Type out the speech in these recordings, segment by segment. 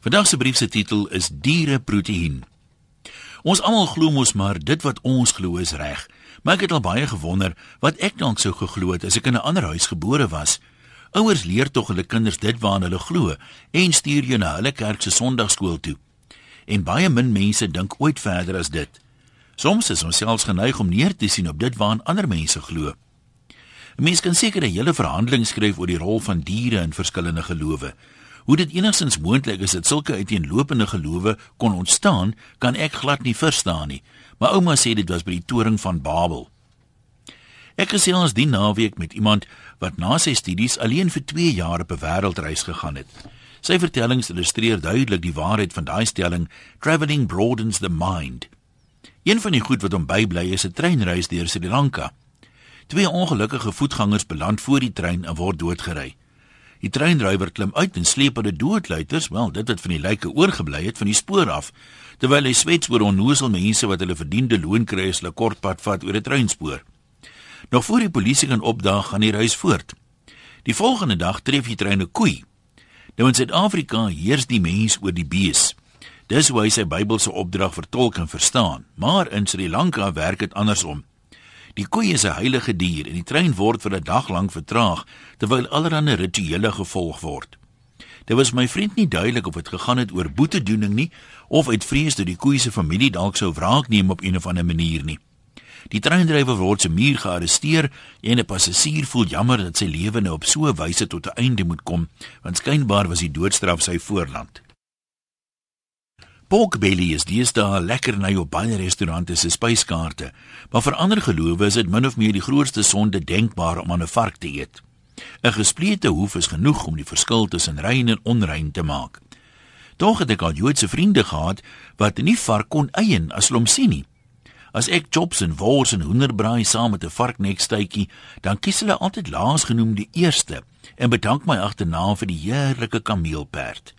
Vandag se brief se titel is Diereproteïen. Ons almal glo mos maar dit wat ons glo is reg. Maar ek het al baie gewonder wat ek dalk sou geglo het as ek in 'n ander huis gebore was. Ouers leer tog hulle kinders dit waarna hulle glo en stuur jou na hulle kerk se Sondagskool toe. En baie min mense dink ooit verder as dit. Soms is ons selfs geneig om neer te sien op dit waarna ander mense glo. 'n Mens kan seker 'n hele verhandeling skryf oor die rol van diere in verskillende gelowe. Hoe dit enigstens moontlik is dat sulke uiteenlopende gelowe kon ontstaan, kan ek glad nie verstaan nie. Maar ouma sê dit was by die toring van Babel. Ek gesien ons die naweek met iemand wat na sy studies alleen vir 2 jaar op 'n wêreldreis gegaan het. Sy vertellings illustreer duidelik die waarheid van daai stelling: travelling broadens the mind. Een van die goed wat hom bybly is 'n treinreis deur Sri Lanka. Twee ongelukkige voetgangers beland voor die trein en word doodgery. Die treinrywer klim uit en sleep hulle doodluiters, wel, dit het van die lyke oorgebly het van die spoor af, terwyl hy swets oor onnoosel mense wat hulle verdiende loon kry as hulle kortpad vat oor 'n treinspoor. Nog voor die polisie kan opdaag, gaan die reis voort. Die volgende dag tref die trein 'n koei. Nou in Suid-Afrika heers die mens oor die bees. Dis hoe hy sy Bybelse opdrag vertolk en verstaan, maar in Sri Lanka werk dit andersom. Die koei is 'n heilige dier en die trein word vir 'n dag lank vertraag terwyl allerlei rituele gevolg word. Dit was my vriend nie duidelik of dit gegaan het oor boetedoening nie of uit vrees dat die koei se familie dalk sou wraak neem op een of ander manier nie. Die treindrywer word se muur gearresteer en 'n passasier voel jammer dat sy lewe nou op so 'n wyse tot 'n einde moet kom, want skynbaar was die doodstraf sy voorland. Pork belly is deesdae lekker na jou baie restaurante se spyskaarte, maar vir ander gelowe is dit min of meer die grootste sonde denkbaar om aan 'n vark te eet. 'n Gesplete hoef is genoeg om die verskil tussen rein en onrein te maak. Tog het ek al Joodse vriende gehad wat nie vark kon eien as hulle hom sien nie. As ek chops en wors en hoenderbraai saam met 'n varknekstytjie, dan kies hulle altyd laas genoem die eerste en bedank my agterna vir die heerlike kameelperd.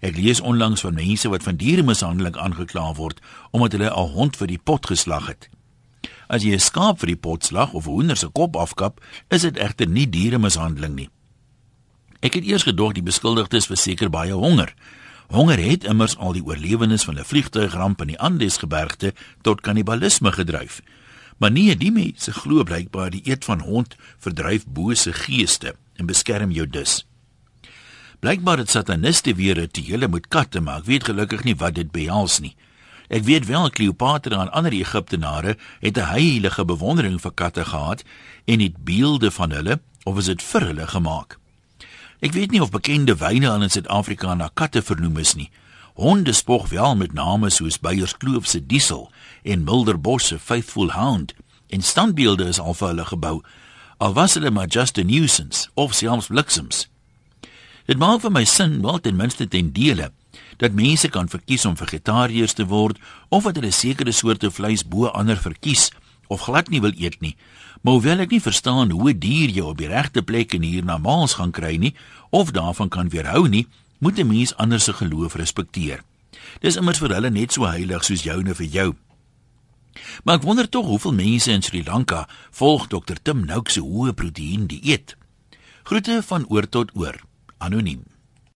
Ek lees onlangs van mense wat van dieremishandeling aangekla word omdat hulle 'n hond vir die pot geslag het. As jy 'n skaap vir die pot slag of 'n hoender se kop afkap, is dit egter nie dieremishandeling nie. Ek het eers gedog die beskuldigdes was seker baie honger. Honger het immers al die oorlewendes van 'n vliegtuigramp in die Andesgebergte tot kannibalisme gedryf. Maar nee, die mense glo blykbaar die eet van hond verdryf bose geeste en beskerm jou dus. Blykbaar het sataniste weer dit hele moet katte maak. Ek weet gelukkig nie wat dit behels nie. Ek weet wel Kleopatra en ander Egiptenare het 'n heilige bewondering vir katte gehad en het beelde van hulle of is dit vir hulle gemaak. Ek weet nie of bekende wyne aan in Suid-Afrika na katte vernoem is nie. Honde spog wel met name soos Beyerskloof se Diesel en Milderbos se Faithful Hound en standbeelde is al vir hulle gebou. Al was hulle maar just a nuisance of selfs bliksems. Dit maak vir my sin wel ten minste ten dele dat mense kan verkies om vegetariërs te word of dat hulle sekere soorte vleis bo ander verkies of glad nie wil eet nie. Maar hoewel ek nie verstaan hoe 'n dier jou op die regte plek en hier na maals gaan kry nie of daarvan kan weerhou nie, moet 'n mens ander se geloof respekteer. Dis immers vir hulle net so heilig soos joune vir jou. Maar ek wonder tog hoeveel mense in Sri Lanka volg Dr Tim Nouk se hoë proteïen dieet. Groete van oor tot oor anonym.